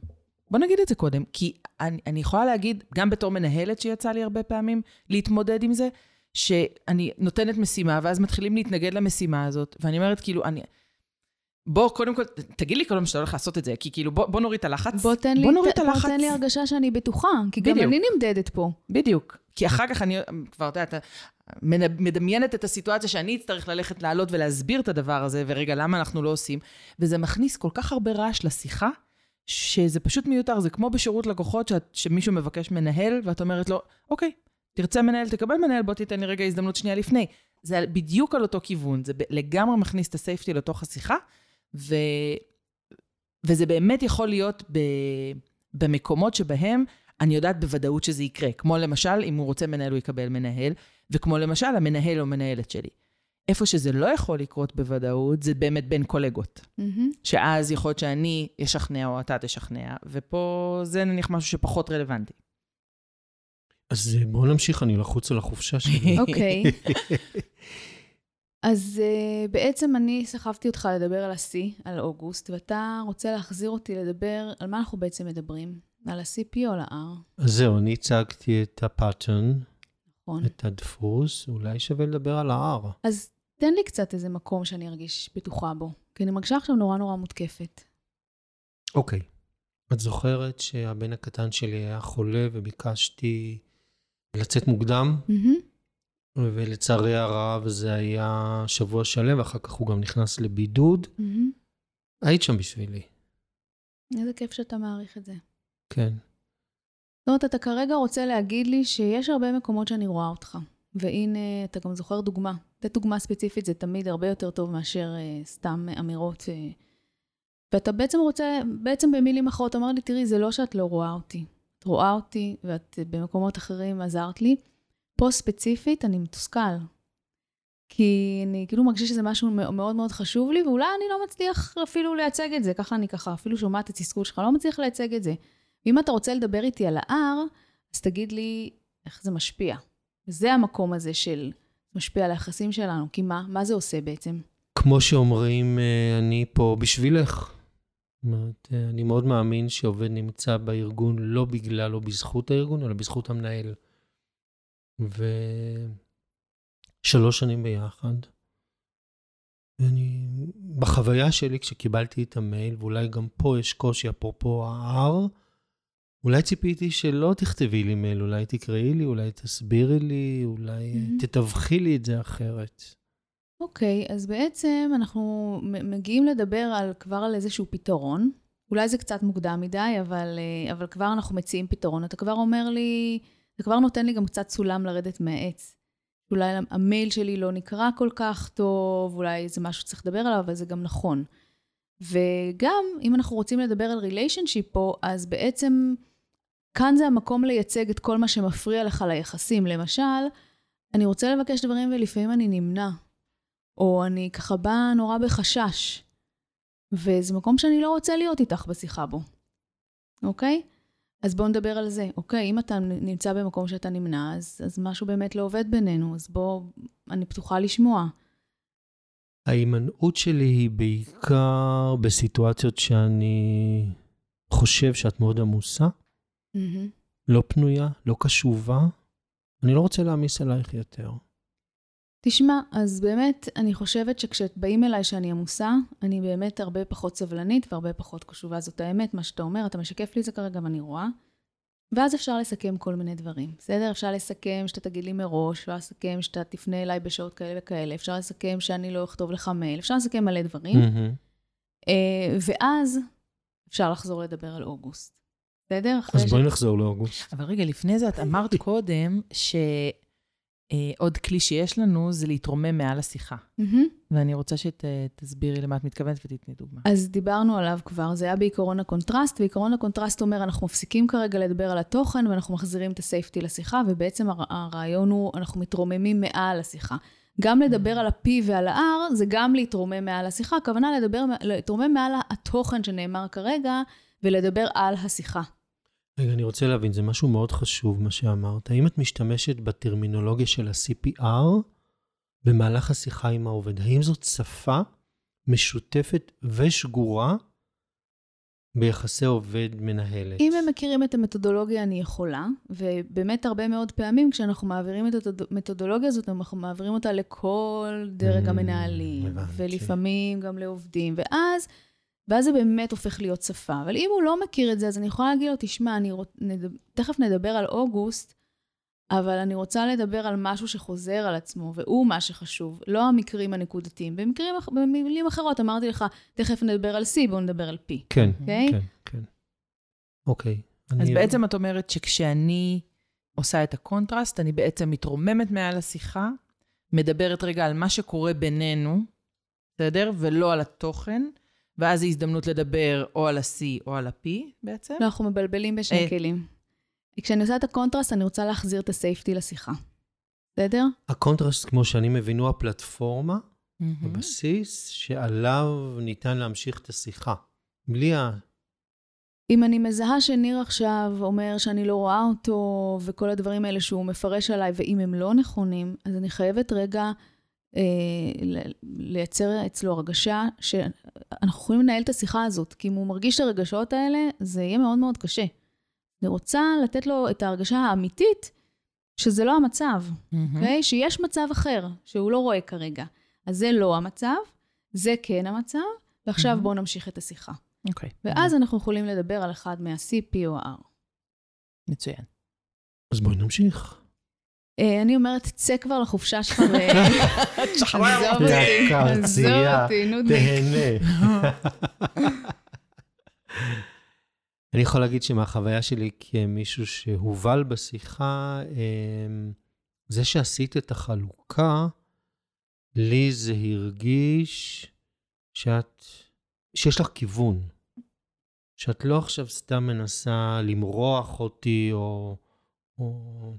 בוא נגיד את זה קודם, כי אני, אני יכולה להגיד, גם בתור מנהלת שיצא לי הרבה פעמים להתמודד עם זה, שאני נותנת משימה, ואז מתחילים להתנגד למשימה הזאת, ואני אומרת, כאילו, אני, בוא, קודם כל, תגיד לי קודם שאתה הולך לעשות את זה, כי כאילו, בוא, בוא נוריד את הלחץ. בוא תן לי, בוא נוריד את הלחץ. בוא תן לי הרגשה שאני בטוחה, כי בדיוק. גם אני נמדדת פה. בדיוק. כי אחר כך אני כבר, אתה יודע, מדמיינת את הסיטואציה שאני אצטרך ללכת לעלות ולהסביר את הדבר הזה, ורגע, למה אנחנו לא עושים? וזה מכניס כל כך הרבה רעש לשיחה, שזה פשוט מיותר. זה כמו בשירות לקוחות, שאת, שמישהו מבקש מנהל, ואת אומרת לו, אוקיי, תרצה מנהל, תקבל מנהל, בוא תיתן לי רגע הזדמנות שנייה לפני. זה בדיוק על אותו כיוון, זה לגמרי מכניס את הסייפטי לתוך השיחה, ו... וזה באמת יכול להיות ב... במקומות שבהם אני יודעת בוודאות שזה יקרה. כמו למשל, אם הוא רוצה מנהל, הוא יקבל מנהל, וכמו למשל, המנהל או מנהלת שלי. איפה שזה לא יכול לקרות בוודאות, זה באמת בין קולגות. Mm-hmm. שאז יכול להיות שאני אשכנע או אתה תשכנע, ופה זה נניח משהו שפחות רלוונטי. אז בואו נמשיך, אני לחוץ על החופשה שלי. אוקיי. [LAUGHS] אז uh, בעצם אני סחבתי אותך לדבר על השיא, על אוגוסט, ואתה רוצה להחזיר אותי לדבר, על מה אנחנו בעצם מדברים? על ה-CP או על ה-R? אז זהו, אני הצגתי את הפאטרן, נכון. את הדפוס, אולי שווה לדבר על ה-R. אז תן לי קצת איזה מקום שאני ארגיש בטוחה בו, כי אני מרגישה עכשיו נורא נורא מותקפת. אוקיי. את זוכרת שהבן הקטן שלי היה חולה וביקשתי לצאת מוקדם? Mm-hmm. ולצערי הרב זה היה שבוע שלם, ואחר כך הוא גם נכנס לבידוד. Mm-hmm. היית שם בשבילי. איזה כיף שאתה מעריך את זה. כן. זאת אומרת, אתה כרגע רוצה להגיד לי שיש הרבה מקומות שאני רואה אותך. והנה, אתה גם זוכר דוגמה. לתת דוגמה ספציפית זה תמיד הרבה יותר טוב מאשר uh, סתם אמירות. Uh, ואתה בעצם רוצה, בעצם במילים אחרות, אומר לי, תראי, זה לא שאת לא רואה אותי. את רואה אותי, ואת במקומות אחרים עזרת לי. פה ספציפית אני מתוסכל. כי אני כאילו מרגישה שזה משהו מאוד מאוד חשוב לי, ואולי אני לא מצליח אפילו לייצג את זה, ככה אני ככה אפילו שומעת את התסכול שלך, לא מצליח לייצג את זה. ואם אתה רוצה לדבר איתי על ה-R, אז תגיד לי איך זה משפיע. וזה המקום הזה של משפיע על היחסים שלנו, כי מה? מה זה עושה בעצם? כמו שאומרים, אה, אני פה בשבילך. זאת אומרת, אה, אני מאוד מאמין שעובד נמצא בארגון לא בגלל או בזכות הארגון, אלא בזכות המנהל. ושלוש שנים ביחד. ואני, בחוויה שלי, כשקיבלתי את המייל, ואולי גם פה יש קושי, אפרופו ה-R, אולי ציפיתי שלא תכתבי לי מייל, אולי תקראי לי, אולי תסבירי לי, אולי mm-hmm. תתווכי לי את זה אחרת. אוקיי, okay, אז בעצם אנחנו מגיעים לדבר על, כבר על איזשהו פתרון. אולי זה קצת מוקדם מדי, אבל, אה, אבל כבר אנחנו מציעים פתרון. אתה כבר אומר לי, זה כבר נותן לי גם קצת סולם לרדת מהעץ. אולי המייל שלי לא נקרא כל כך טוב, אולי זה משהו שצריך לדבר עליו, אבל זה גם נכון. וגם, אם אנחנו רוצים לדבר על ריליישנשיפ פה, אז בעצם כאן זה המקום לייצג את כל מה שמפריע לך ליחסים. למשל, אני רוצה לבקש דברים ולפעמים אני נמנע, או אני ככה באה נורא בחשש, וזה מקום שאני לא רוצה להיות איתך בשיחה בו, אוקיי? אז בואו נדבר על זה. אוקיי, אם אתה נמצא במקום שאתה נמנע, אז, אז משהו באמת לא עובד בינינו, אז בוא, אני פתוחה לשמוע. ההימנעות שלי היא בעיקר בסיטואציות שאני חושב שאת מאוד עמוסה, Mm-hmm. לא פנויה, לא קשובה. אני לא רוצה להעמיס עלייך יותר. תשמע, אז באמת, אני חושבת שכשבאים אליי שאני עמוסה, אני באמת הרבה פחות סבלנית והרבה פחות קשובה. זאת האמת, מה שאתה אומר, אתה משקף לי את זה כרגע ואני רואה. ואז אפשר לסכם כל מיני דברים, בסדר? אפשר לסכם שאתה תגיד לי מראש, אפשר לסכם שאתה תפנה אליי בשעות כאלה וכאלה, אפשר לסכם שאני לא אכתוב לך מייל, אפשר לסכם מלא דברים. אה, ואז אפשר לחזור לדבר על אוגוסט, בסדר? אז ש- בואי נחזור לאוגוסט. אבל רגע, לפני זה את אמרת קודם שעוד כלי שיש לנו זה להתרומם מעל השיחה. מהמם. ואני רוצה שתסבירי למה את מתכוונת ותתני דוגמה. אז דיברנו עליו כבר, זה היה בעיקרון הקונטרסט, ועיקרון הקונטרסט אומר, אנחנו מפסיקים כרגע לדבר על התוכן ואנחנו מחזירים את ה safety לשיחה, ובעצם הר- הרעיון הוא, אנחנו מתרוממים מעל השיחה. גם לדבר על ה-P ועל ה-R, זה גם להתרומם מעל השיחה, הכוונה לדבר, להתרומם מעל התוכן שנאמר כרגע, ולדבר על השיחה. רגע, אני רוצה להבין, זה משהו מאוד חשוב, מה שאמרת. האם את משתמשת בטרמינולוגיה של ה-CPR במהלך השיחה עם העובד? האם זאת שפה משותפת ושגורה ביחסי עובד-מנהלת? אם הם מכירים את המתודולוגיה, אני יכולה, ובאמת הרבה מאוד פעמים כשאנחנו מעבירים את המתודולוגיה הזאת, אנחנו מעבירים אותה לכל דרג Mm, המנהלים, הבנתי. ולפעמים גם לעובדים, ואז, ואז זה באמת הופך להיות שפה. אבל אם הוא לא מכיר את זה, אז אני יכולה להגיד לו, תשמע, אני רוצ... נד... תכף נדבר על אוגוסט, אבל אני רוצה לדבר על משהו שחוזר על עצמו, והוא מה שחשוב, לא המקרים הנקודתיים. במקרים, במילים אחרות, אמרתי לך, תכף נדבר על C, בואו נדבר על P, כן, אוקיי? כן, כן. אוקיי. אז אני- בעצם את אומרת שכשאני עושה את הקונטרסט, אני בעצם מתרוממת מעל השיחה, מדברת רגע על מה שקורה בינינו, בסדר? ולא על התוכן, ואז זו הזדמנות לדבר או על ה-C או על ה-P בעצם. לא, אנחנו מבלבלים בשני אה. כלים. כשאני עושה את הקונטרסט, אני רוצה להחזיר את ה safety לשיחה. בסדר? הקונטרסט, כמו שאני מבין, הוא הפלטפורמה, מהמם. הבסיס, שעליו ניתן להמשיך את השיחה. בלי ה... אם אני מזהה שניר עכשיו אומר שאני לא רואה אותו, וכל הדברים האלה שהוא מפרש עליי, ואם הם לא נכונים, אז אני חייבת רגע אה, לייצר אצלו הרגשה שאנחנו יכולים לנהל את השיחה הזאת, כי אם הוא מרגיש את הרגשות האלה, זה יהיה מאוד מאוד קשה. אני רוצה לתת לו את ההרגשה האמיתית שזה לא המצב. אוקיי? שיש מצב אחר שהוא לא רואה כרגע. אז זה לא המצב, זה כן המצב, ועכשיו מהמם. בואו נמשיך את השיחה. אוקיי. ואז אנחנו יכולים לדבר על אחד מה-CP או ה-R. מצוין. אז בואי נמשיך. אה, אני אומרת, צא כבר לחופשה שלך ו... [LAUGHS] יא אותי, עזוב אותי. תהנה. [LAUGHS] אני יכול להגיד שמהחוויה שלי כמישהו שהובל בשיחה, אמ, זה שעשית את החלוקה, לי זה הרגיש שאת, שיש לך כיוון. שאת לא עכשיו סתם מנסה למרוח אותי או, או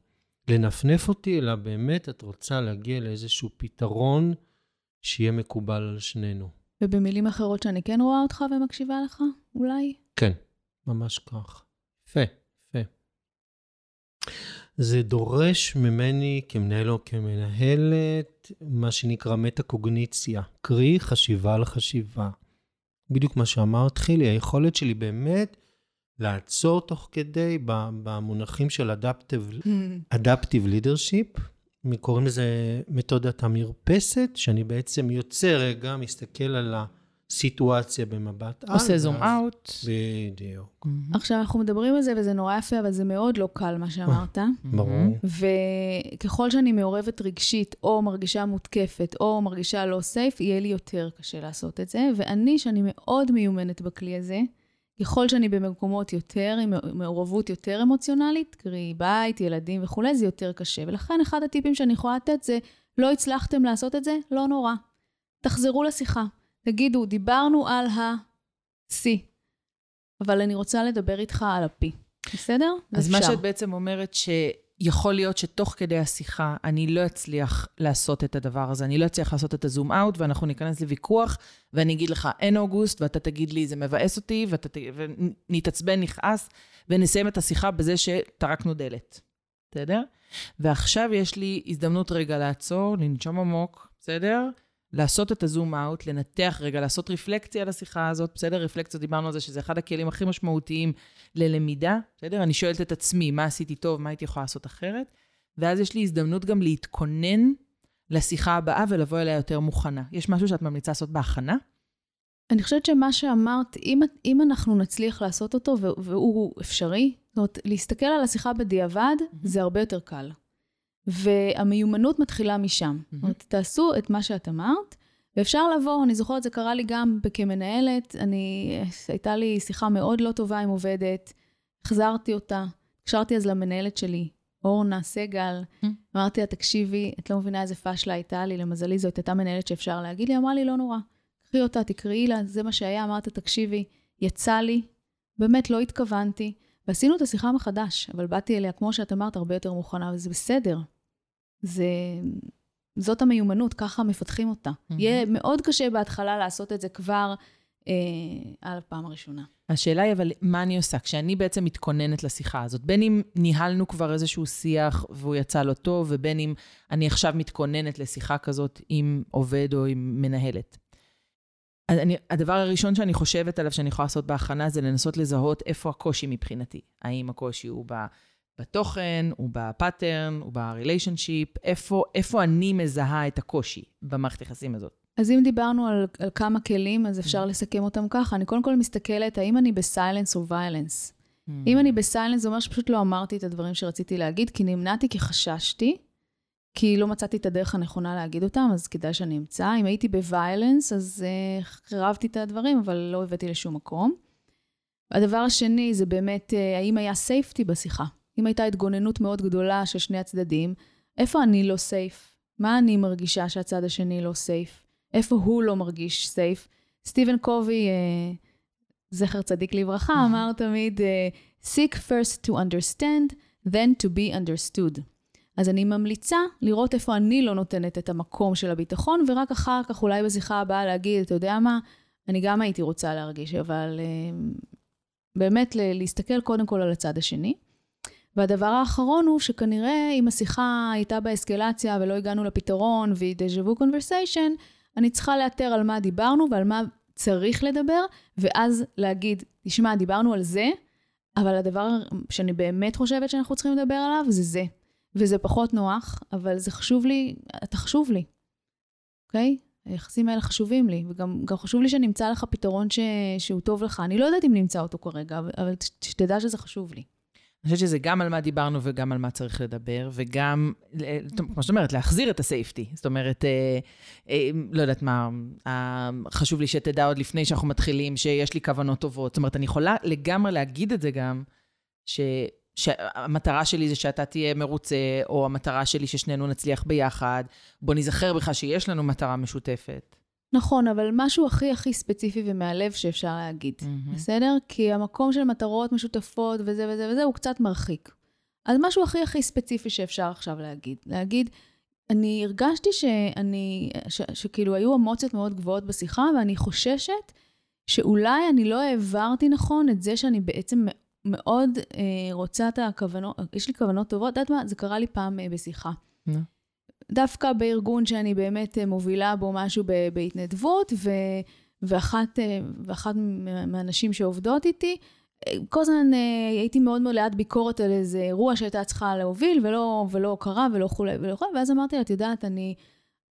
לנפנף אותי, אלא באמת את רוצה להגיע לאיזשהו פתרון שיהיה מקובל על שנינו. ובמילים אחרות שאני כן רואה אותך ומקשיבה לך, אולי? כן, ממש כך. יפה, יפה. זה דורש ממני כמנהל או כמנהלת מה שנקרא מטה-קוגניציה, קרי חשיבה על חשיבה. בדיוק מה שאמרת, חילי, היכולת שלי באמת לעצור תוך כדי במונחים של adaptive, adaptive leadership, קוראים לזה מתודת המרפסת, שאני בעצם יוצא רגע, מסתכל על הסיטואציה במבט על. עושה זום אאוט. בדיוק, עכשיו, אנחנו מדברים על זה וזה נורא יפה, אבל זה מאוד לא קל מה שאמרת. ברור. וככל שאני מעורבת רגשית, או מרגישה מותקפת, או מרגישה לא סייף, יהיה לי יותר קשה לעשות את זה. ואני, שאני מאוד מיומנת בכלי הזה, ככל שאני במקומות יותר, עם מעורבות יותר אמוציונלית, קרי בית, ילדים וכולי, זה יותר קשה. ולכן אחד הטיפים שאני יכולה לתת זה, לא הצלחתם לעשות את זה, לא נורא. תחזרו לשיחה. תגידו, דיברנו על ה-C, אבל אני רוצה לדבר איתך על ה-P. בסדר? אז אפשר. מה שאת בעצם אומרת, שיכול להיות שתוך כדי השיחה אני לא אצליח לעשות את הדבר הזה, אני לא אצליח לעשות את הזום אאוט, ואנחנו ניכנס לוויכוח, ואני אגיד לך, אין אוגוסט, ואתה תגיד לי, זה מבאס אותי, ואתה ת... ונתעצבן, נכעס, ונסיים את השיחה בזה שטרקנו דלת. בסדר? ועכשיו יש לי הזדמנות רגע לעצור, לנשום עמוק, בסדר? לעשות את הזום אאוט, לנתח רגע, לעשות רפלקציה על השיחה הזאת, בסדר? רפלקציה, דיברנו על זה שזה אחד הכלים הכי משמעותיים ללמידה, בסדר? אני שואלת את עצמי, מה עשיתי טוב, מה הייתי יכולה לעשות אחרת? ואז יש לי הזדמנות גם להתכונן לשיחה הבאה ולבוא אליה יותר מוכנה. יש משהו שאת ממליצה לעשות בהכנה? אני חושבת שמה שאמרת, אם, אם אנחנו נצליח לעשות אותו, והוא אפשרי, זאת אומרת, להסתכל על השיחה בדיעבד, mm-hmm. זה הרבה יותר קל. והמיומנות מתחילה משם. Mm-hmm. זאת אומרת, תעשו את מה שאת אמרת, ואפשר לבוא, אני זוכרת, זה קרה לי גם כמנהלת, אני, הייתה לי שיחה מאוד לא טובה עם עובדת, החזרתי אותה, הקשרתי אז למנהלת שלי, אורנה סגל, mm-hmm. אמרתי לה, תקשיבי, את לא מבינה איזה פאשלה הייתה לי, למזלי זאת הייתה מנהלת שאפשר להגיד לי, אמרה לי, לא נורא, קחי אותה, תקראי לה, זה מה שהיה, אמרת, תקשיבי, יצא לי, באמת לא התכוונתי. ועשינו את השיחה מחדש, אבל באתי אליה, כמו שאת אמרת, הרבה יותר מוכנה, וזה בסדר. זה... זאת המיומנות, ככה מפתחים אותה. Mm-hmm. יהיה מאוד קשה בהתחלה לעשות את זה כבר אה, על הפעם הראשונה. השאלה היא, אבל מה אני עושה? כשאני בעצם מתכוננת לשיחה הזאת, בין אם ניהלנו כבר איזשהו שיח והוא יצא לא טוב, ובין אם אני עכשיו מתכוננת לשיחה כזאת עם עובד או עם מנהלת. אני, הדבר הראשון שאני חושבת עליו שאני יכולה לעשות בהכנה זה לנסות לזהות איפה הקושי מבחינתי. האם הקושי הוא בתוכן, הוא ב pattern, הוא ב relationship, איפה, איפה אני מזהה את הקושי במערכת היחסים הזאת. אז אם דיברנו על, על כמה כלים, אז אפשר לסכם אותם ככה. אני קודם כל מסתכלת, האם אני בסיילנס או ויילנס. Mm. אם אני בסיילנס, זה אומר שפשוט לא אמרתי את הדברים שרציתי להגיד, כי נמנעתי, כי חששתי. כי לא מצאתי את הדרך הנכונה להגיד אותם, אז כדאי שאני אמצא. אם הייתי בוויילנס, אז uh, חרבתי את הדברים, אבל לא הבאתי לשום מקום. הדבר השני זה באמת, uh, האם היה סייפטי בשיחה? אם הייתה התגוננות מאוד גדולה של שני הצדדים, איפה אני לא סייף? מה אני מרגישה שהצד השני לא סייף? איפה הוא לא מרגיש סייף? סטיבן קובי, uh, זכר צדיק לברכה, [LAUGHS] אמר תמיד, uh, seek first to understand, then to be understood. אז אני ממליצה לראות איפה אני לא נותנת את המקום של הביטחון, ורק אחר כך אולי בשיחה הבאה להגיד, אתה יודע מה, אני גם הייתי רוצה להרגיש, אבל uh, באמת להסתכל קודם כל על הצד השני. והדבר האחרון הוא שכנראה אם השיחה הייתה באסקלציה ולא הגענו לפתרון והיא דז'ה וו קונברסיישן, אני צריכה לאתר על מה דיברנו ועל מה צריך לדבר, ואז להגיד, תשמע, דיברנו על זה, אבל הדבר שאני באמת חושבת שאנחנו צריכים לדבר עליו זה זה. וזה פחות נוח, אבל זה חשוב לי, אתה חשוב לי, אוקיי? היחסים האלה חשובים לי, וגם חשוב לי שנמצא לך פתרון ש, שהוא טוב לך. אני לא יודעת אם נמצא אותו כרגע, אבל שתדע שזה חשוב לי. אני חושבת שזה גם על מה דיברנו וגם על מה צריך לדבר, וגם, כמו שאת אומרת, להחזיר את הסייפטי. זאת אומרת, אה, אה, לא יודעת מה, אה, חשוב לי שתדע עוד לפני שאנחנו מתחילים, שיש לי כוונות טובות. זאת אומרת, אני יכולה לגמרי להגיד את זה גם, ש... שהמטרה שלי זה שאתה תהיה מרוצה, או המטרה שלי ששנינו נצליח ביחד. בוא נזכר בך שיש לנו מטרה משותפת. נכון, אבל משהו הכי הכי ספציפי ומהלב שאפשר להגיד, mm-hmm. בסדר? כי המקום של מטרות משותפות וזה וזה וזה הוא קצת מרחיק. אז משהו הכי הכי ספציפי שאפשר עכשיו להגיד. להגיד, אני הרגשתי שאני, ש, שכאילו היו אמוציות מאוד גבוהות בשיחה, ואני חוששת שאולי אני לא העברתי נכון את זה שאני בעצם מאוד אה, רוצה את הכוונות, יש לי כוונות טובות, את יודעת מה? זה קרה לי פעם אה, בשיחה. No. דווקא בארגון שאני באמת אה, מובילה בו משהו בהתנדבות, ו, ואחת, אה, ואחת מהנשים שעובדות איתי, אה, כל הזמן הייתי מאוד מאוד ליד ביקורת על איזה אירוע שהייתה צריכה להוביל, ולא, ולא קרה ולא כולי ולא כולי, ואז אמרתי לה, את יודעת, אני,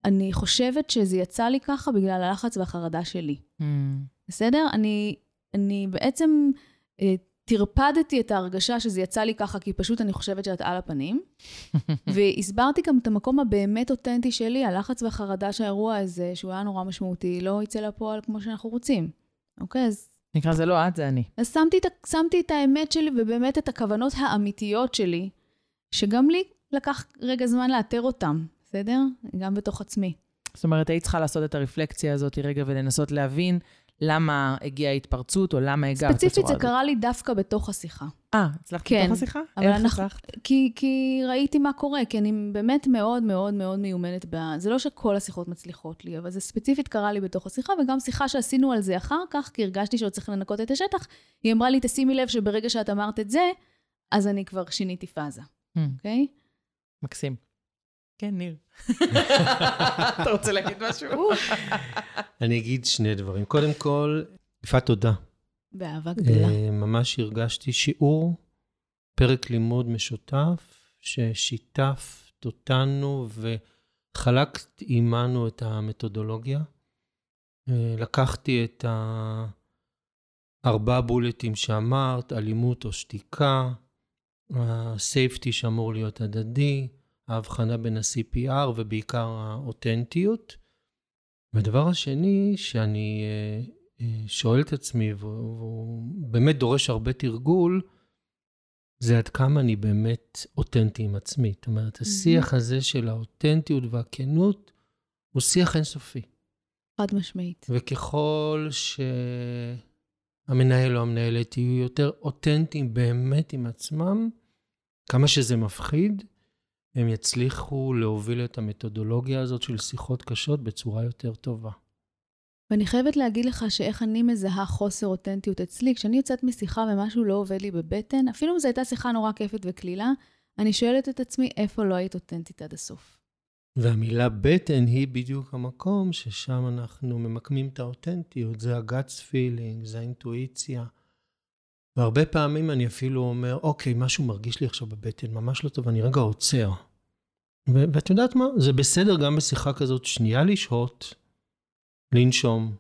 אני חושבת שזה יצא לי ככה בגלל הלחץ והחרדה שלי. Mm. בסדר? אני, אני בעצם טרפדתי את ההרגשה שזה יצא לי ככה, כי פשוט אני חושבת שאת על הפנים. [LAUGHS] והסברתי גם את המקום הבאמת אותנטי שלי, הלחץ והחרדה שהאירוע הזה, שהוא היה נורא משמעותי, לא יצא לפועל כמו שאנחנו רוצים. אוקיי? אז... נקרא, זה לא את, זה אני. אז שמתי את, שמתי את האמת שלי ובאמת את הכוונות האמיתיות שלי, שגם לי לקח רגע זמן לאתר אותם, בסדר? גם בתוך עצמי. זאת אומרת, היית צריכה לעשות את הרפלקציה הזאת רגע ולנסות להבין למה הגיעה ההתפרצות, או למה הגעת בצורה ספציפית זה הזאת. קרה לי דווקא בתוך השיחה. אה, הצלחת כן, בתוך השיחה? אבל איך אנחנו- הצלחת? כי, כי ראיתי מה קורה, כי אני באמת מאוד מאוד מאוד מיומנת ב... זה לא שכל השיחות מצליחות לי, אבל זה ספציפית קרה לי בתוך השיחה, וגם שיחה שעשינו על זה אחר כך, כי הרגשתי שעוד צריך לנקות את השטח, היא אמרה לי, תשימי לב שברגע שאת אמרת את זה, אז אני כבר שיניתי פאזה, Hmm, אוקיי? מקסים. כן, ניר. אתה רוצה להגיד משהו? אני אגיד שני דברים. קודם כל, יפעת תודה. באהבה גדולה. אה, ממש הרגשתי שיעור, פרק לימוד משותף, ששיתפת אותנו וחלקת עימנו את המתודולוגיה. אה, לקחתי את הארבעה בולטים שאמרת, אלימות או שתיקה, הסייפטי שאמור להיות הדדי, ההבחנה בין ה-CPR ובעיקר האותנטיות. והדבר השני שאני אה, אה, שואל את עצמי, והוא והוא באמת דורש הרבה תרגול, זה עד כמה אני באמת אותנטי עם עצמי. זאת אומרת, השיח הזה של האותנטיות והכנות הוא שיח אינסופי. חד משמעית. וככל שהמנהל או המנהלת יהיו יותר אותנטיים באמת עם עצמם, כמה שזה מפחיד, הם יצליחו להוביל את המתודולוגיה הזאת של שיחות קשות בצורה יותר טובה. ואני חייבת להגיד לך שאיך אני מזהה חוסר אותנטיות אצלי, כשאני יוצאת משיחה ומשהו לא עובד לי בבטן, אפילו אם זו הייתה שיחה נורא כיפת וקלילה, אני שואלת את עצמי, איפה לא היית אותנטית עד הסוף? והמילה בטן היא בדיוק המקום ששם אנחנו ממקמים את האותנטיות, זה ה-guts feeling, זה האינטואיציה. והרבה פעמים אני אפילו אומר, אוקיי, משהו מרגיש לי עכשיו בבטן, ממש לא טוב, אני רגע עוצר. ו- ואת יודעת מה? זה בסדר גם בשיחה כזאת, שנייה לשהות, לנשום,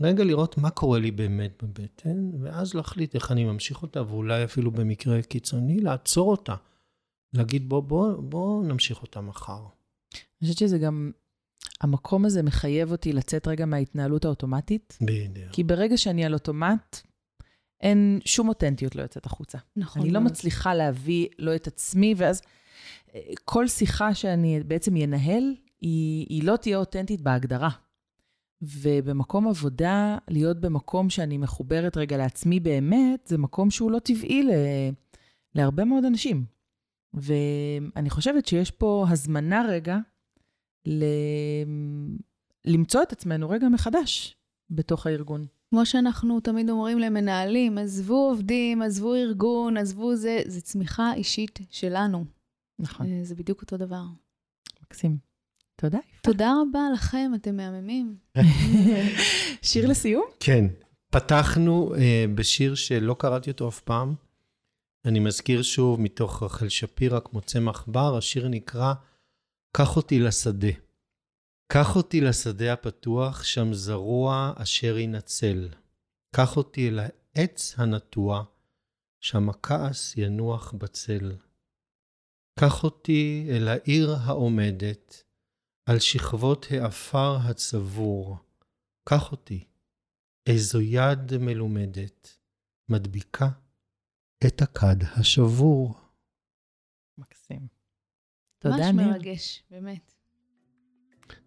רגע לראות מה קורה לי באמת בבטן, ואז להחליט איך אני ממשיך אותה, ואולי אפילו במקרה קיצוני, לעצור אותה. להגיד, בוא, בוא, בוא נמשיך אותה מחר. אני חושבת שזה גם, המקום הזה מחייב אותי לצאת רגע מההתנהלות האוטומטית, בדיוק. כי ברגע שאני על אוטומט, אין שום אותנטיות לא יוצאת החוצה. נכון. אני לא. מצליחה להביא לא את עצמי, ואז כל שיחה שאני בעצם ינהל, היא, היא לא תהיה אותנטית בהגדרה. ובמקום עבודה, להיות במקום שאני מחוברת רגע לעצמי באמת, זה מקום שהוא לא טבעי ל, להרבה מאוד אנשים. ואני חושבת שיש פה הזמנה רגע ל... למצוא את עצמנו רגע מחדש בתוך הארגון. כמו שאנחנו תמיד אומרים למנהלים, עזבו עובדים, עזבו ארגון, עזבו זה, זה צמיחה אישית שלנו. נכון, אה, זה בדיוק אותו דבר. מקסים. תודה. תודה רבה לכם, אתם מהממים. [LAUGHS] שיר לסיום? כן. פתחנו אה, בשיר שלא קראתי אותו אף פעם. אני מזכיר שוב מתוך רחל שפירא, כמו צמח בר, השיר נקרא "קח אותי לשדה". קח אותי לשדה הפתוח, שם זרוע אשר ינצל. קח אותי אל העץ הנטוע, שם הכעס ינוח בצל. קח אותי אל העיר העומדת, על שכבות העפר הצבור. קח אותי, איזו יד מלומדת, מדביקה את הכד השבור. מקסים. תודה, ממש ניר. מרגש, באמת.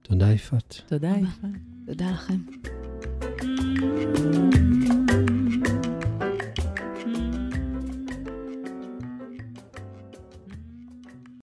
תודה, יפעת. תודה, יפעת. תודה לכם.